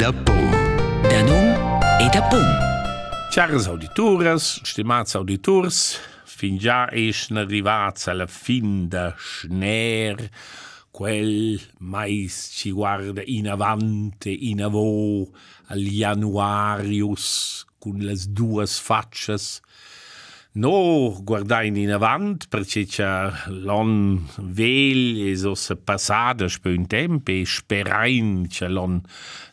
da pom. Da num e da pom. Caras auditores, stimats auditors, fin già esce arrivats alla fin da schner, quel mais ci guarda in avante, in avò, al januarius, con le due faccias, No, guardain in avant, perché c'è l'on vel e so se passada spe un tempo e sperain c'è l'on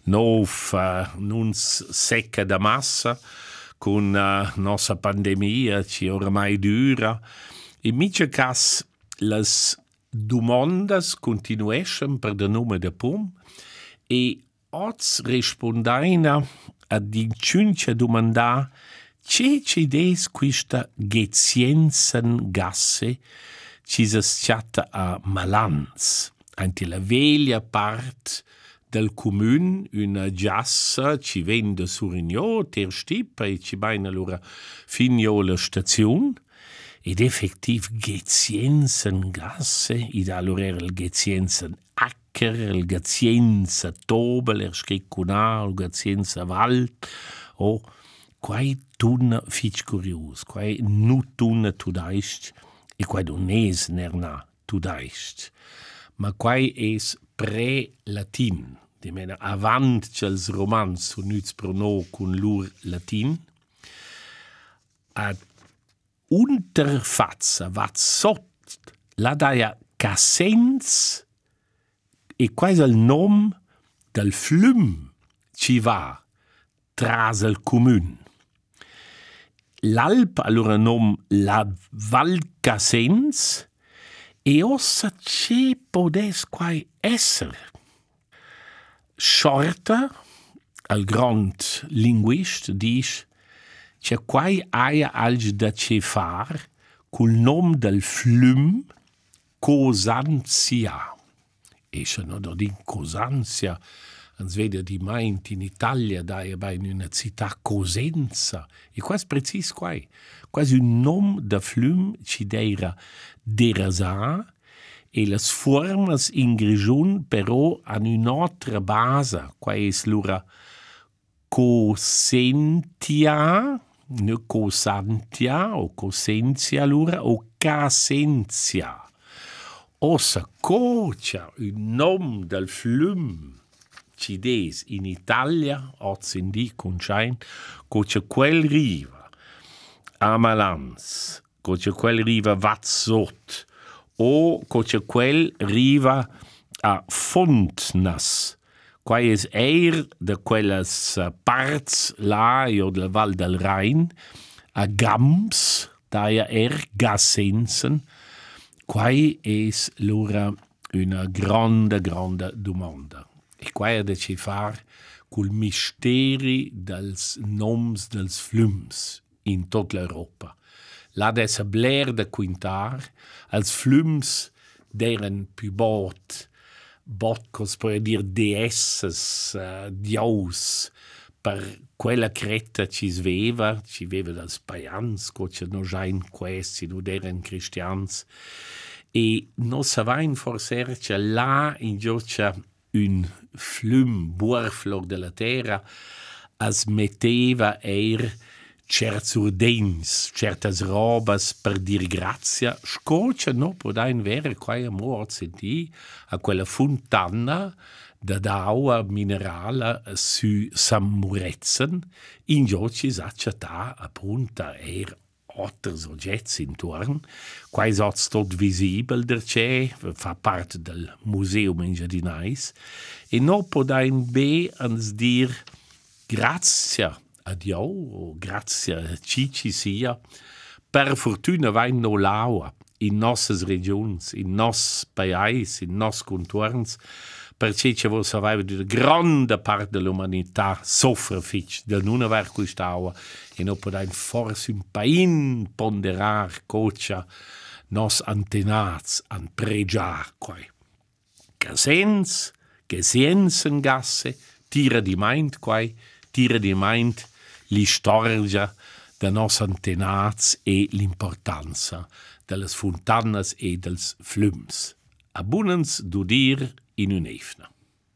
nov uh, nuns secca da massa con uh, nostra pandemia ci oramai dura. In mica cas las domandas continueschen per de nome de pom e oz rispondaina a d'inciuncia domandar C'è ci des questa geziensen gasse ci schiatta a Malans, anche la veglia part del comun, una giassa ci vende Surigno, ter stip e ci baina allora finio la station, ed effettiv geziensen gasse, id allora era il geziensen acker, il geziensa tobel, er scriccuna, il geziensa wald, o oh, quai tunna fich curius, quai nu tunna tudaist, e quai dones nerna tudaist. Ma quai es pre-latin, di mena avant chels romans unuts prono cun lur latin, ad unterfazza vat sot la daia cassens e quais il nom del flum ci va tras el comun l'Alp allora nom la Val Cassens e ossa ce podes quai esser. Shorta, al grand linguist, dice c'è quai aia alg da ce far col nom del flum Cosanzia. E se no do din Cosanzia, ans vede di meint in Italia da e bei una città Cosenza. E quasi precis quai. Quasi un nom da flum ci deira derasa e las formas in grigion però han un'altra base quai es lura Cosentia ne Cosantia o Cosentia lura o Casentia. Ossa cocia un nom del flum ci des in Italia, oz in di concein, co c'è quel riva a Malans, co c'è quel riva Vazzot, o co c'è quel riva a Fontnas, quai es eir de quelles parts là io de Val del Rhein, a Gams, daia er Gassensen, quai es lura una grande, grande domanda. E quai da ci far col misteri dels noms dels flums in tot l'Europa. La dessa bler de quintar, als flums deren più bot, bot cos per dir deesses, uh, diaus, per quella cretta ci sveva, ci veva dels paians, co ci no jain questi, no deren cristians, e no savain forsercia là in giocia un flum buorflor de la terra as metteva eir certs urdens, certas robas per dir grazia, scocia no podain vere quai amor senti a quella fontana da d'aua minerala su Samuretzen, in gioci s'acciata appunta eir otters oggetts intorn, quai sots tot visibel der c'è, fa part del museum in Giardinais, e no podain be ans dir grazia a Dio, o grazia a Cici sia, per fortuna vain no laua in nossas regions, in nos pais, in nos contorns, perché ci vuole sapere che la grande parte dell'umanità soffre da non aver quest'aula e non può dare forse un paese ponderare coccia nos antenati a pregiare qui. Che senso, che senso in gasse, tira di mind qui, tira di mind l'istorgia da nos antenati e l'importanza delle fontanas e dels flums. Abunens du dir dir in un'efna.